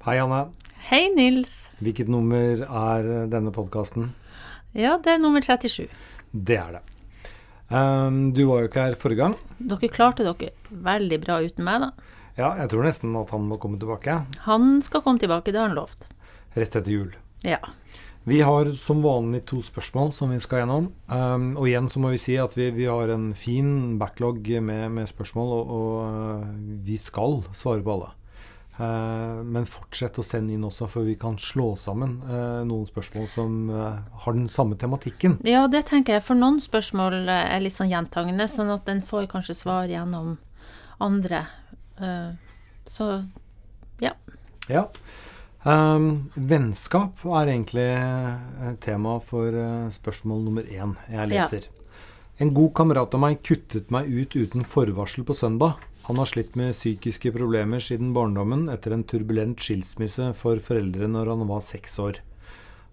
Hei, Anne. Hei, Nils. Hvilket nummer er denne podkasten? Ja, det er nummer 37. Det er det. Um, du var jo ikke her forrige gang. Dere klarte dere veldig bra uten meg, da. Ja, jeg tror nesten at han må komme tilbake. Han skal komme tilbake, det har han lovt. Rett etter jul. Ja. Vi har som vanlig to spørsmål som vi skal gjennom. Um, og igjen så må vi si at vi, vi har en fin backlog med, med spørsmål, og, og uh, vi skal svare på alle. Uh, men fortsett å sende inn også, for vi kan slå sammen uh, noen spørsmål som uh, har den samme tematikken. ja, det tenker jeg. For noen spørsmål eh, er litt sånn gjentagende, sånn at en får kanskje svar gjennom andre. Eh, så ja. Ja. Um, vennskap er egentlig eh, tema for eh, spørsmål nummer én jeg leser. En god kamerat av meg kuttet meg ut uten forvarsel på søndag. Han har slitt med psykiske problemer siden barndommen etter en turbulent skilsmisse for foreldre når han var seks år.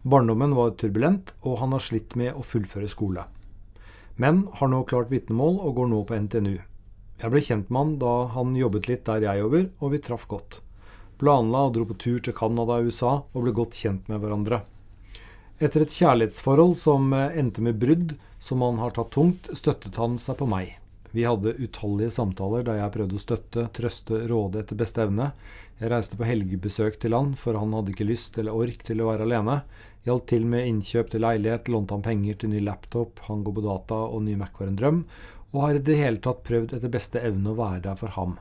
Barndommen var turbulent, og han har slitt med å fullføre skole. Men har nå klart vitnemål og går nå på NTNU. Jeg ble kjent med han da han jobbet litt der jeg jobber, og vi traff godt. Planla og dro på tur til Canada og USA og ble godt kjent med hverandre. Etter et kjærlighetsforhold som eh, endte med brudd, som han har tatt tungt, støttet han seg på meg. Vi hadde utallige samtaler der jeg prøvde å støtte, trøste, råde etter beste evne. Jeg reiste på helgebesøk til han, for han hadde ikke lyst eller ork til å være alene. Hjalp til med innkjøp til leilighet, lånte han penger til ny laptop, han går på data og ny Mac var en drøm, og har i det hele tatt prøvd etter beste evne å være der for ham.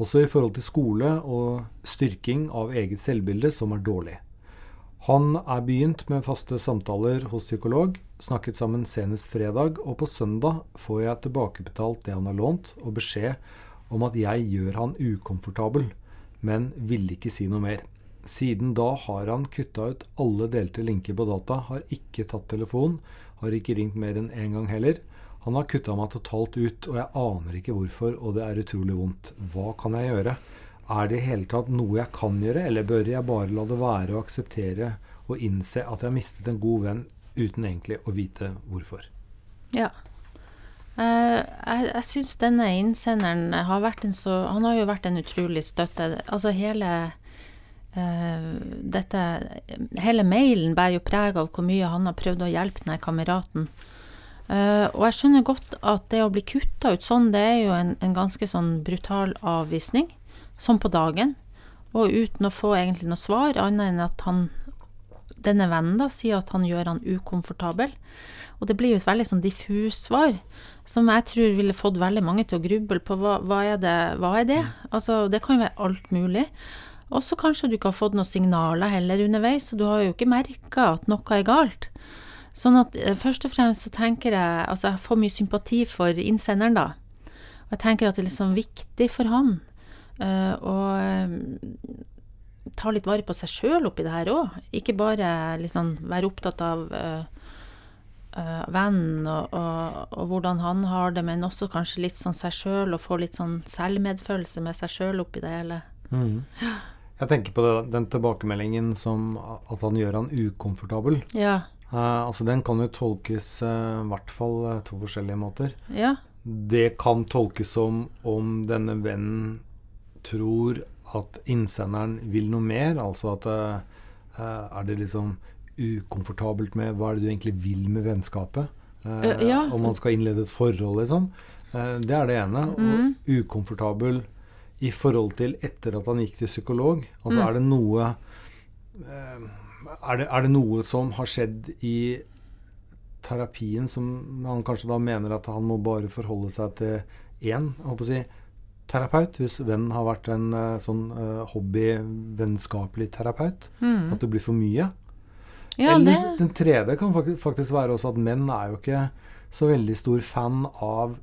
Også i forhold til skole og styrking av eget selvbilde, som er dårlig. Han er begynt med faste samtaler hos psykolog, snakket sammen senest fredag, og på søndag får jeg tilbakebetalt det han har lånt, og beskjed om at jeg gjør han ukomfortabel, men ville ikke si noe mer. Siden da har han kutta ut alle delte linker på data, har ikke tatt telefon, har ikke ringt mer enn én gang heller. Han har kutta meg totalt ut, og jeg aner ikke hvorfor, og det er utrolig vondt. Hva kan jeg gjøre? Er det i hele tatt noe jeg kan gjøre, eller bør jeg bare la det være og akseptere og innse at jeg har mistet en god venn uten egentlig å vite hvorfor? ja. Eh, jeg jeg syns denne innsenderen har vært en så Han har jo vært en utrolig støtte. Altså hele uh, dette Hele mailen bærer jo preg av hvor mye han har prøvd å hjelpe denne kameraten. Uh, og jeg skjønner godt at det å bli kutta ut sånn, det er jo en, en ganske sånn brutal avvisning. Sånn på dagen. Og uten å få egentlig noe svar, annet enn at han denne vennen da sier at han gjør han ukomfortabel. Og det blir jo et veldig sånn diffus svar, som jeg tror ville fått veldig mange til å gruble på hva, hva, er, det, hva er det? Altså, det kan jo være alt mulig. Og så kanskje du ikke har fått noen signaler heller underveis, og du har jo ikke merka at noe er galt. Sånn at eh, først og fremst så tenker jeg Altså, jeg får mye sympati for innsenderen, da. Og jeg tenker at det er liksom viktig for han Uh, eh, ta litt vare på seg sjøl oppi det her òg. Ikke bare liksom være opptatt av uh, vennen og, og, og hvordan han har det, men også kanskje litt sånn seg sjøl, og få litt sånn selvmedfølelse med seg sjøl oppi det hele. Jeg tenker på det, den tilbakemeldingen som at han gjør han ukomfortabel. Ja. Uh, altså Den kan jo tolkes i i hvert fall to forskjellige måter. Ja. Det kan tolkes som om denne vennen tror at innsenderen vil noe mer. Altså at eh, Er det liksom ukomfortabelt med Hva er det du egentlig vil med vennskapet? Eh, Eh, ja. Om man skal innlede et forhold, liksom. Eh, det er det ene. Mm. Og ukomfortabel i forhold til etter at han gikk til psykolog. Altså Mm. er det noe eh, er det, er det noe som har skjedd i terapien som han kanskje da mener at han må bare forholde seg til én, håper å si, terapeut, hvis den har vært en eh, sånn uh, hobby-vennskapelig terapeut? Mm. At det blir for mye? ja, Eller det den tredje kan faktisk være også at menn er jo ikke så veldig stor fan av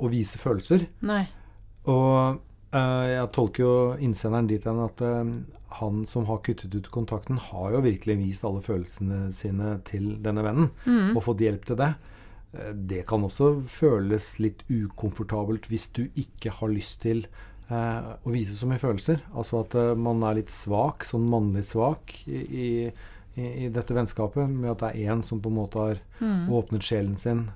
å vise følelser. Nei. Og uh, jeg tolker jo innsenderen dit hen at uh, han som har kuttet ut kontakten, har jo virkelig vist alle følelsene sine til denne vennen, Mm. og fått hjelp til det. Eh, Det kan også føles litt ukomfortabelt hvis du ikke har lyst til eh, å vise så mye følelser. Altså at eh, man er litt svak, sånn mannlig svak i, i, i dette vennskapet, med at det er én som på en måte har Mm. åpnet sjelen sin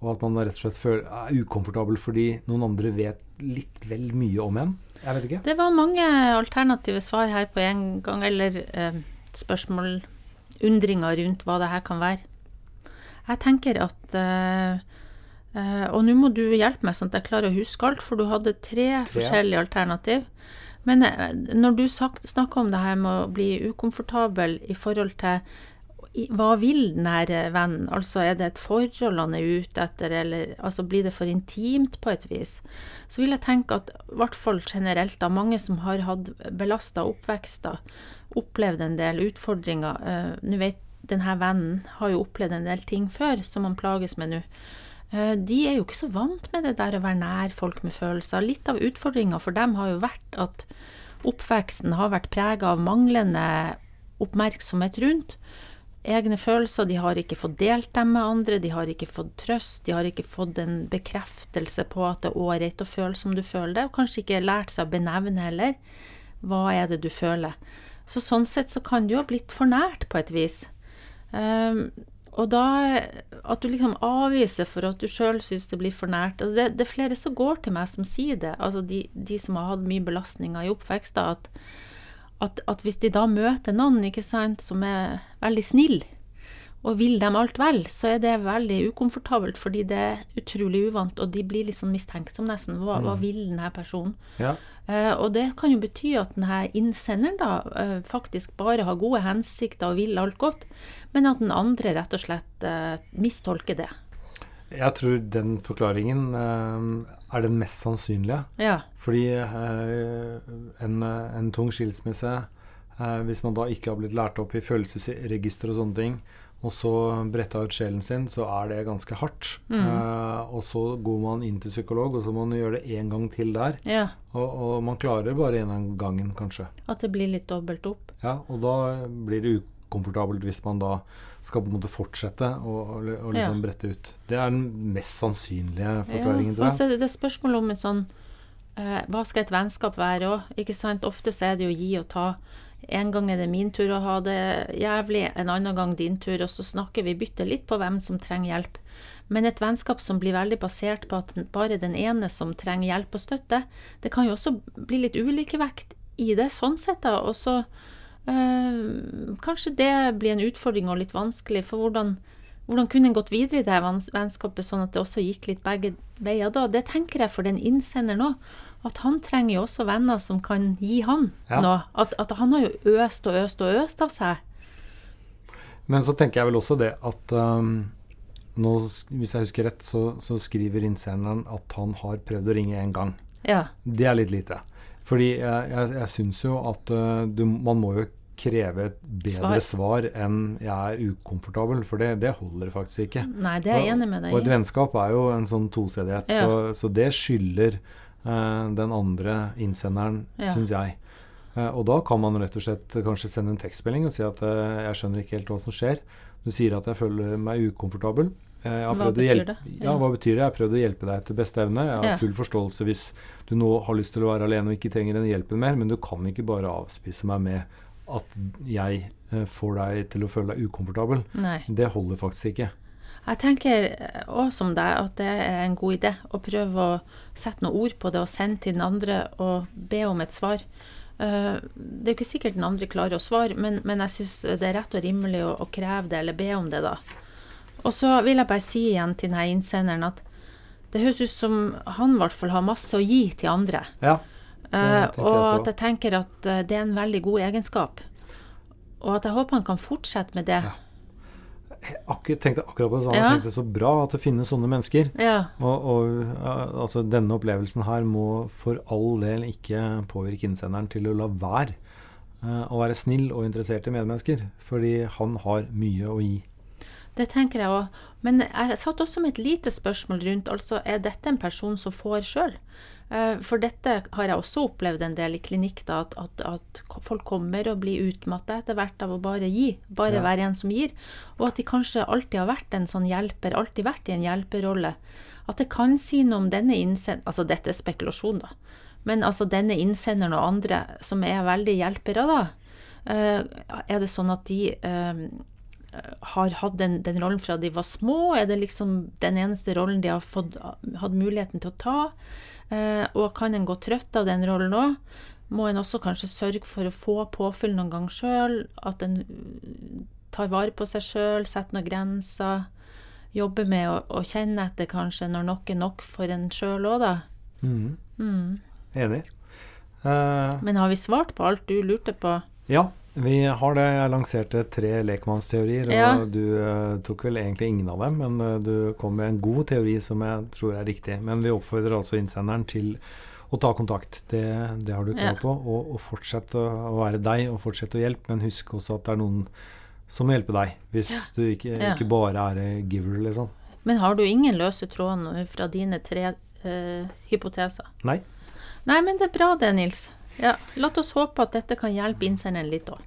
og at man rett og slett føler, er ukomfortabel fordi noen andre vet litt vel mye om en? Jeg vet ikke. Det var mange alternative svar her på en gang, eller eh, spørsmål, undringer rundt hva det her kan være. Jeg tenker at eh, eh, Og nå må du hjelpe meg sånn at jeg klarer å huske alt, for du hadde tre, tre. forskjellige alternativ. Men eh, når du snakker om det her med å bli ukomfortabel i forhold til hva vil den her vennen? Altså er det et forhold han er ute etter, eller altså blir det for intimt på et vis? Så vil jeg tenke at i hvert fall generelt, da, mange som har hatt belasta oppvekster, opplevd en del utfordringer uh, Nå vet denne vennen har jo opplevd en del ting før som han plages med nå. Uh, de er jo ikke så vant med det der å være nær folk med følelser. Litt av utfordringa for dem har jo vært at oppveksten har vært prega av manglende oppmerksomhet rundt egne følelser, de har ikke fått delt dem med andre, de har ikke fått trøst, de har ikke fått en bekreftelse på at det er ålreit å føle som du føler det, og kanskje ikke lært seg å benevne heller. Hva er det du føler? Så sånn sett så kan det jo ha blitt for nært på et vis. Um, og da At du liksom avviser for at du sjøl syns det blir for nært. Altså det, det, er flere som går til meg som sier det, altså de, de som har hatt mye belastninger i oppvekst, at at, at, hvis de da møter noen ikke sant, som er veldig snill, og vil dem alt vel, så er det veldig ukomfortabelt, fordi det er utrolig uvant, og de blir litt sånn mistenksomme nesten. Hva, mm. hva, vil denne personen? Ja. Uh, og det kan jo bety at denne innsenderen da uh, faktisk bare har gode hensikter og vil alt godt, men at den andre rett og slett uh, mistolker det. Jeg tror den forklaringen er den mest sannsynlige. Ja. Fordi en, en, tung skilsmisse, hvis man da ikke har blitt lært opp i følelsesregister og sånne ting, og så bretta ut sjelen sin, så er det ganske hardt. Mm. Eh, og så går man inn til psykolog, og så må man gjøre det én gang til der. Ja. Og, og, man klarer bare én gangen, kanskje. At det blir litt dobbelt opp? Ja, og da blir det ukomfortabelt hvis man da skal på en måte fortsette å, å liksom ja. brette ut. Det er den mest sannsynlige forklaringen, ja. tror jeg. Altså, det er spørsmål om et sånn uh, Hva skal et vennskap være òg? Ofte så er det jo gi og ta. En gang er det min tur å ha det jævlig, en annen gang din tur, og så snakker vi bytter litt på hvem som trenger hjelp. Men et vennskap som blir veldig basert på at bare den ene som trenger hjelp og støtte, det kan jo også bli litt ulikevekt i det, sånn sett, da. Og så øh, kanskje det blir en utfordring og litt vanskelig, for hvordan, hvordan kunne en gått videre i det vennskapet sånn at det også gikk litt begge veier da? Det tenker jeg for den innsenderen òg. At han trenger jo også venner som kan gi han ja. noe. At, at, han har jo øst og øst og øst av seg. Men så tenker jeg vel også det at um, nå, hvis jeg husker rett, så, så skriver innsenderen at han har prøvd å ringe én gang. Ja. Det er litt lite. Fordi jeg, jeg, jeg syns jo at uh, du, man må jo kreve et bedre svar, svar enn 'jeg er ukomfortabel', for det, det, holder faktisk ikke. Nei, det er jeg enig med deg. Og et vennskap er jo en sånn tosedighet, ja. så, så, det skylder den andre innsenderen, ja. syns jeg. Uh, og da kan man rett og slett kanskje sende en tekstmelding og si at 'jeg skjønner ikke helt hva som skjer'. Du sier at jeg føler meg ukomfortabel. hva betyr det? Ja. ja. hva betyr det? Jeg har prøvd å hjelpe deg etter beste evne. Jeg har full forståelse hvis du nå har lyst til å være alene og ikke trenger den hjelpen mer, men du kan ikke bare avspise meg med at jeg eh, får deg til å føle deg ukomfortabel. Nei. Det holder faktisk ikke. Jeg tenker òg som deg at det er en god idé å prøve å sette noen ord på det og sende til den andre og be om et svar. Uh, det er jo ikke sikkert den andre klarer å svare, men, men jeg syns det er rett og rimelig å, å, kreve det eller be om det, da. Og så vil jeg bare si igjen til denne innsenderen at det høres ut som han i hvert fall har masse å gi til andre. Ja. Uh, og at jeg tenker at det er en veldig god egenskap. Og at jeg håper han kan fortsette med det. Ja. Jeg tenkte akkurat på det samme. Ja. Tenkte så bra at det finnes sånne mennesker. Ja. Og, og altså, denne opplevelsen her må for all del ikke påvirke innsenderen til å la være å være snill og interessert i medmennesker. Fordi han har mye å gi. Det tenker jeg òg. Men jeg satt også med et lite spørsmål rundt altså er dette en person som får sjøl? Eh, for dette har jeg også opplevd en del i klinikk, da, at, at, at, folk kommer og blir utmatta etter hvert av å bare gi. Bare ja. være en som gir. Og at de kanskje alltid har vært en sånn hjelper, alltid vært i en hjelperrolle. At det kan si noe om denne innsenderen Altså dette er spekulasjon, da. Men altså denne innsenderen og andre som er veldig hjelpere, da. Uh, er det sånn at de uh, har hatt den, den, rollen fra de var små? Er det liksom den eneste rollen de har fått, hatt muligheten til å ta? Eh, og kan en gå trøtt av den rollen òg? Må en også kanskje sørge for å få påfyll noen gang sjøl? At en tar vare på seg sjøl, setter noen grenser? Jobber med å, å, kjenne etter kanskje når noe er nok for en sjøl òg, da. Mm. Mm. Enig. Uh, Men har vi svart på alt du lurte på? Ja, vi har det. Jeg lanserte tre lekmannsteorier, og ja. du uh, tok vel egentlig ingen av dem, men uh, du kom med en god teori som jeg tror er riktig. Men vi oppfordrer altså innsenderen til å ta kontakt. Det, det har du krav ja. på. Og, og fortsett å være deg, og fortsett å hjelpe, men husk også at det er noen som må hjelpe deg, hvis ja. du ikke, ikke, bare er giver, liksom. Men har du ingen løse tråder fra dine tre hypoteser? Nei. Nei, men det er bra det, Nils. Ja, La oss håpe at dette kan hjelpe innsenderen litt òg.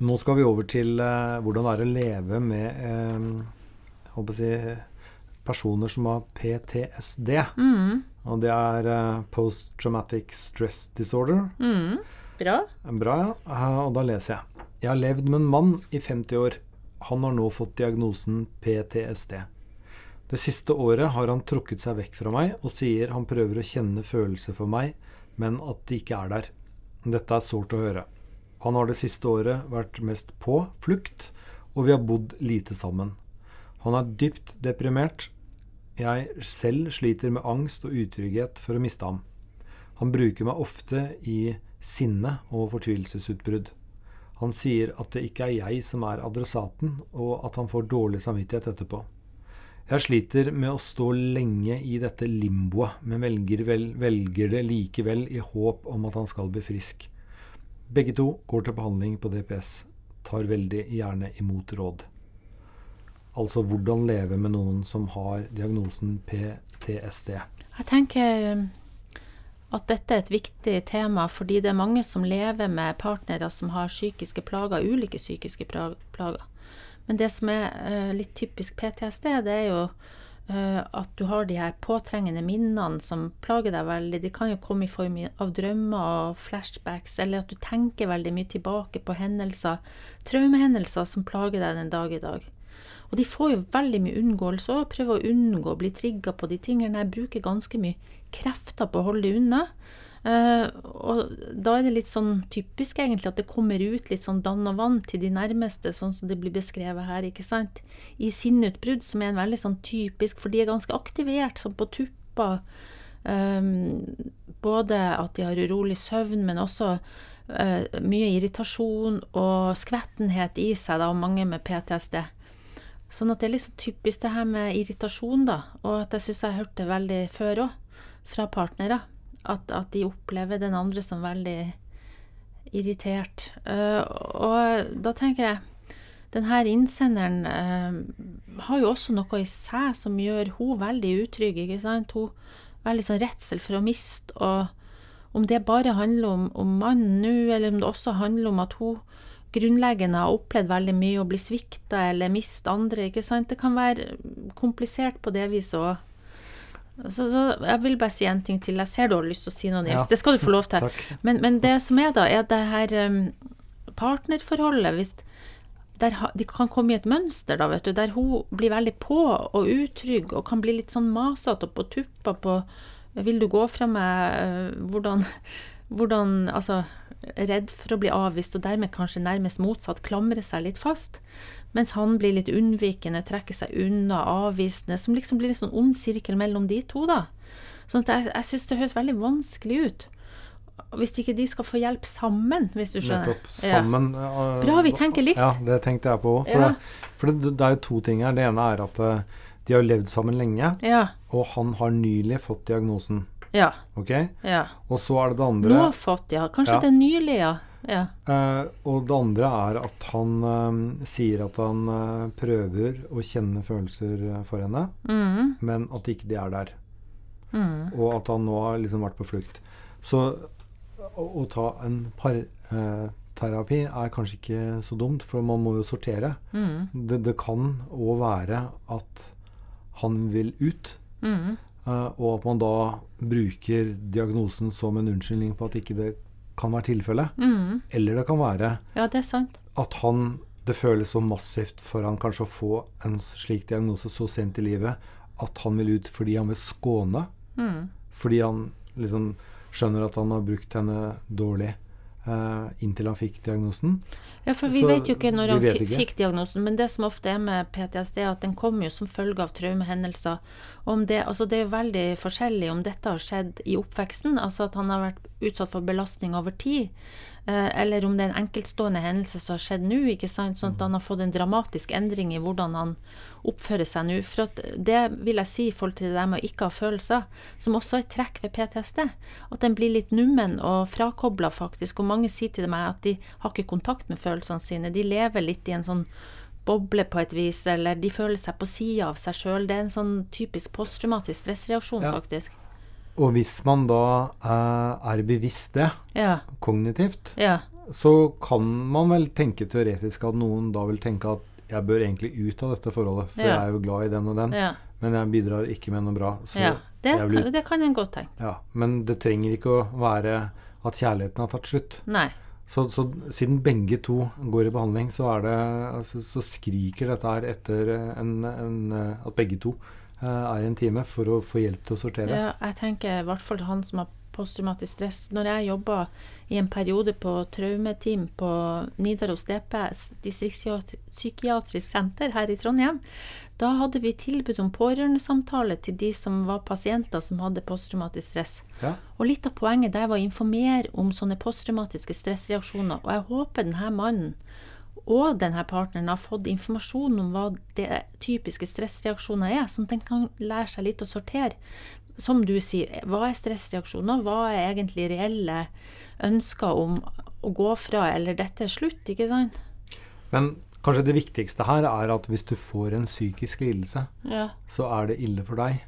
Nå skal vi over til uh, hvordan det er å leve med uh, si, personer som har PTSD. Mm. Og det er uh, Post Traumatic Stress Disorder. Mm. Bra. Bra, ja. Og da leser jeg. Jeg har levd med en mann i 50 år. Han har nå fått diagnosen PTSD. Det siste året har han trukket seg vekk fra meg og sier han prøver å kjenne følelser for meg, men at de ikke er der. Dette er sårt å høre. Han har det siste året vært mest på flukt, og vi har bodd lite sammen. Han er dypt deprimert. Jeg selv sliter med angst og utrygghet for å miste ham. Han bruker meg ofte i sinne og fortvilelsesutbrudd. Han sier at det ikke er jeg som er adressaten, og at han får dårlig samvittighet etterpå. Jeg sliter med å stå lenge i dette limboet, men velger, vel, velger, det likevel i håp om at han skal bli frisk. Begge to går til behandling på DPS, tar veldig gjerne imot råd. Altså hvordan leve med noen som har diagnosen PTSD. Jeg tenker um, at dette er et viktig tema, fordi det er mange som lever med partnere som har psykiske plager, ulike psykiske plager. Men det som er uh, litt typisk PTSD, det er jo uh, at du har de her påtrengende minnene som plager deg veldig. De kan jo komme i form av drømmer og flashbacks, eller at du tenker veldig mye tilbake på hendelser, traumehendelser som plager deg den dag i dag. Og de får jo veldig mye unngåelse òg. prøver å unngå å bli trigga på de tingene. Jeg bruker ganske mye krefter på å holde det unna. Uh, og da er det litt sånn typisk egentlig at det kommer ut litt sånn dann og vann til de nærmeste, sånn som det blir beskrevet her, ikke sant. I sinneutbrudd, som er en veldig sånn typisk, for de er ganske aktivert, sånn på tuppa. Um, både at de har urolig søvn, men også uh, mye irritasjon og skvettenhet i seg, da, og mange med PTSD. Sånn at det er litt så typisk det her med irritasjon, da, og at jeg syns jeg har hørt det veldig før òg, fra partnere. At, at, de opplever den andre som veldig irritert. Uh, og da tenker jeg denne innsenderen uh, har jo også noe i seg som gjør hun veldig utrygg. ikke sant? Hun veldig sånn redsel for å miste. Og om det bare handler om, om mannen nå, eller om det også handler om at hun grunnleggende har opplevd veldig mye å bli svikta eller miste andre. ikke sant? Det kan være komplisert på det viset òg. Så, så, jeg vil bare si en ting til. Jeg ser du har lyst til å si noe, Nils. Ja. Det skal du få lov til. Men, men, det som er da, er det her um, partnerforholdet hvis der De kan komme i et mønster, da, vet du, der hun blir veldig på og utrygg og kan bli litt sånn masete og på tuppa på Vil du gå fra meg? Uh, hvordan, hvordan Altså, redd for å bli avvist, og dermed kanskje nærmest motsatt, klamre seg litt fast. Mens han blir litt unnvikende, trekker seg unna, avvisende. Som liksom blir en sånn ond sirkel mellom de to, da. Sånn at jeg, jeg syns det høres veldig vanskelig ut. Hvis ikke de skal få hjelp sammen, hvis du skjønner. Nettopp. Sammen. Ja. Uh, Bra, vi tenker likt. Ja, det tenkte jeg på òg. For, ja. det, for det, det, er jo to ting her. Det ene er at uh, de har levd sammen lenge, ja. og han har nylig fått diagnosen. Ja. Ok? Ja. Og så er det det andre Nå fått, ja. Kanskje det er nylig, ja. Ja. Uh, og det andre er at han uh, sier at han uh, prøver å kjenne følelser for henne, mm. men at ikke de er der. Mm. Og at han nå har liksom vært på flukt. Så å, å ta en parterapi er kanskje ikke så dumt, for man må jo sortere. Mm. Det, det, kan òg være at han vil ut. Mm. Og at man da bruker diagnosen som en unnskyldning på at ikke det kan være tilfellet. Mm. Eller det kan være ja, det sant. at han det føles så massivt for han kanskje å få en slik diagnose så sent i livet at han vil ut fordi han vil skåne. Mm. Fordi han liksom skjønner at han har brukt henne dårlig eh, inntil han fikk diagnosen. Ja, for vi Så vet jo ikke når han ikke. fikk diagnosen, men det som ofte er med PTSD, er at den kommer jo som følge av traumehendelser. Om det, altså det er jo veldig forskjellig om dette har skjedd i oppveksten, altså at han har vært utsatt for belastning over tid, eller om det er en enkeltstående hendelse som har skjedd nå, ikke sant, sånn at han har fått en dramatisk endring i hvordan han oppfører seg nå. For at det vil jeg si i forhold til det der med å ikke ha følelser, som også er et trekk ved PTSD. At den blir litt nummen og frakobla, faktisk. Og mange sier til meg at de har ikke kontakt med følelsene sine. De lever litt i en sånn boble på et vis, eller de føler seg på sida av seg sjøl. Det er en sånn typisk posttraumatisk stressreaksjon, Ja. faktisk. Og hvis man da eh, er bevisst det, Ja. kognitivt, Ja. så kan man vel tenke teoretisk at noen da vil tenke at jeg bør egentlig ut av dette forholdet, for Ja. jeg er jo glad i den og den, men jeg bidrar ikke med noe bra. Så ja. Det, vil kan, det kan en godt tenke. Ja, men det trenger ikke å være at kjærligheten har tatt slutt. Nei. Så, så siden begge to går i behandling, så, er det, altså, så skriker dette her etter en, en, at begge to er i en time for å få hjelp til å sortere. Ja, jeg tenker i hvert fall han som har posttraumatisk stress. Når jeg jobba i en periode på traumeteam på Nidaros DPS, distriktspsykiatrisk senter her i Trondheim, da hadde vi tilbud om pårørendesamtale til de som var pasienter som hadde posttraumatisk stress. Ja. Og litt av poenget der var å informere om sånne posttraumatiske stressreaksjoner. Og jeg håper denne mannen og denne partneren har fått informasjon om hva det typiske stressreaksjoner er, sånn at den kan lære seg litt å sortere. Som du sier, hva er stressreaksjoner? Hva er egentlig reelle ønsker om å gå fra, eller dette er slutt, ikke sant? Men kanskje det viktigste her er at hvis du får en psykisk lidelse, Ja. så er det ille for deg.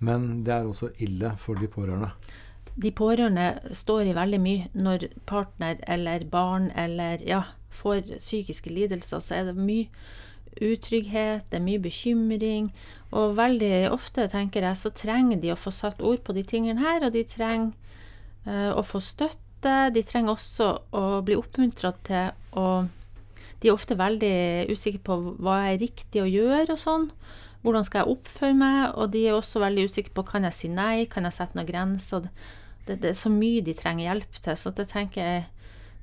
Men det er også ille for de pårørende. De pårørende står i veldig mye når partner eller barn eller ja, får psykiske lidelser, så er det mye utrygghet, det er mye bekymring. Og veldig ofte, tenker jeg, så trenger de å få satt ord på de tingene her, og de trenger uh, å få støtte. De trenger også å bli oppmuntra til å De er ofte veldig usikre på hva er riktig å gjøre og sånn. Hvordan skal jeg oppføre meg? Og de er også veldig usikre på kan jeg si nei, kan jeg sette noen grenser. Det, det er så mye de trenger hjelp til. Så at jeg tenker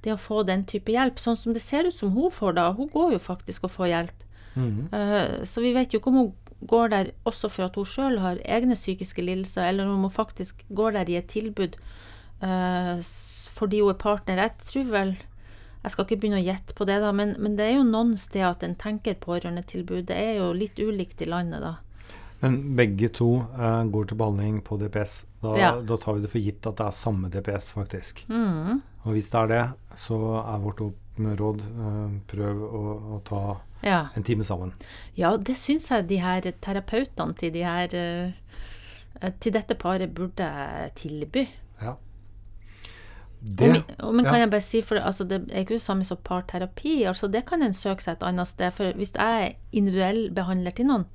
det å få den type hjelp, sånn som det ser ut som hun får da, hun går jo faktisk og får hjelp. Mhm. Uh, Så vi vet jo ikke om hun går der også for at hun sjøl har egne psykiske lidelser, eller om hun faktisk går der i et tilbud uh, fordi hun er partner. Jeg tror vel Jeg skal ikke begynne å gjette på det, da, men, men det er jo noen steder at en tenker pårørendetilbud. Det er jo litt ulikt i landet, da. Men begge to uh, går til behandling på DPS. Da, Ja. da tar vi det for gitt at det er samme DPS, faktisk. Mm. Og hvis det er det, så er vårt opp- råd uh, prøv å, å ta Ja. en time sammen. Ja, det syns jeg de her terapeutene til de her uh, Til dette paret burde tilby. Ja. Det, om, om, men kan ja. jeg bare si, for altså, det er ikke det samme som parterapi. altså Det kan en søke seg et annet sted. For hvis jeg er individuell behandler til noen,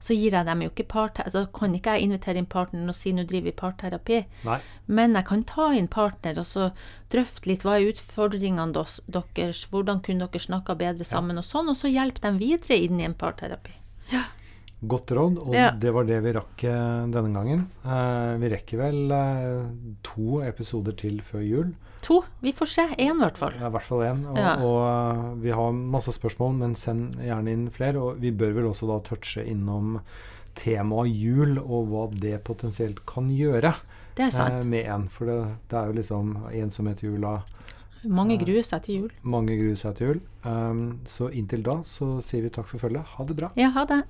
så gir jeg dem jo ikke parterapi. Så kan ikke jeg invitere inn partneren og si nå driver vi parterapi. Nei. Men jeg kan ta inn partner og så drøfte litt hva er utfordringene dos- deres, hvordan kunne dere snakka bedre sammen og sånn, og så hjelpe dem videre inn i en parterapi. Godt råd, og Ja. det var det vi rakk eh, denne gangen. Eh, vi rekker vel eh, to episoder til før jul. To. Vi får se. Én, i hvert fall. Ja, I hvert fall én. Og, Ja. og eh, vi har masse spørsmål, men send gjerne inn flere. Og vi bør vel også da touche innom temaet jul, og hva det potensielt kan gjøre Det er eh, med en. For det, det er jo liksom ensomhet i jula. Mange gruer seg til jul. Mange gruer seg til jul. Um, så inntil da så sier vi takk for følget. Ha det bra. Ja, ha det.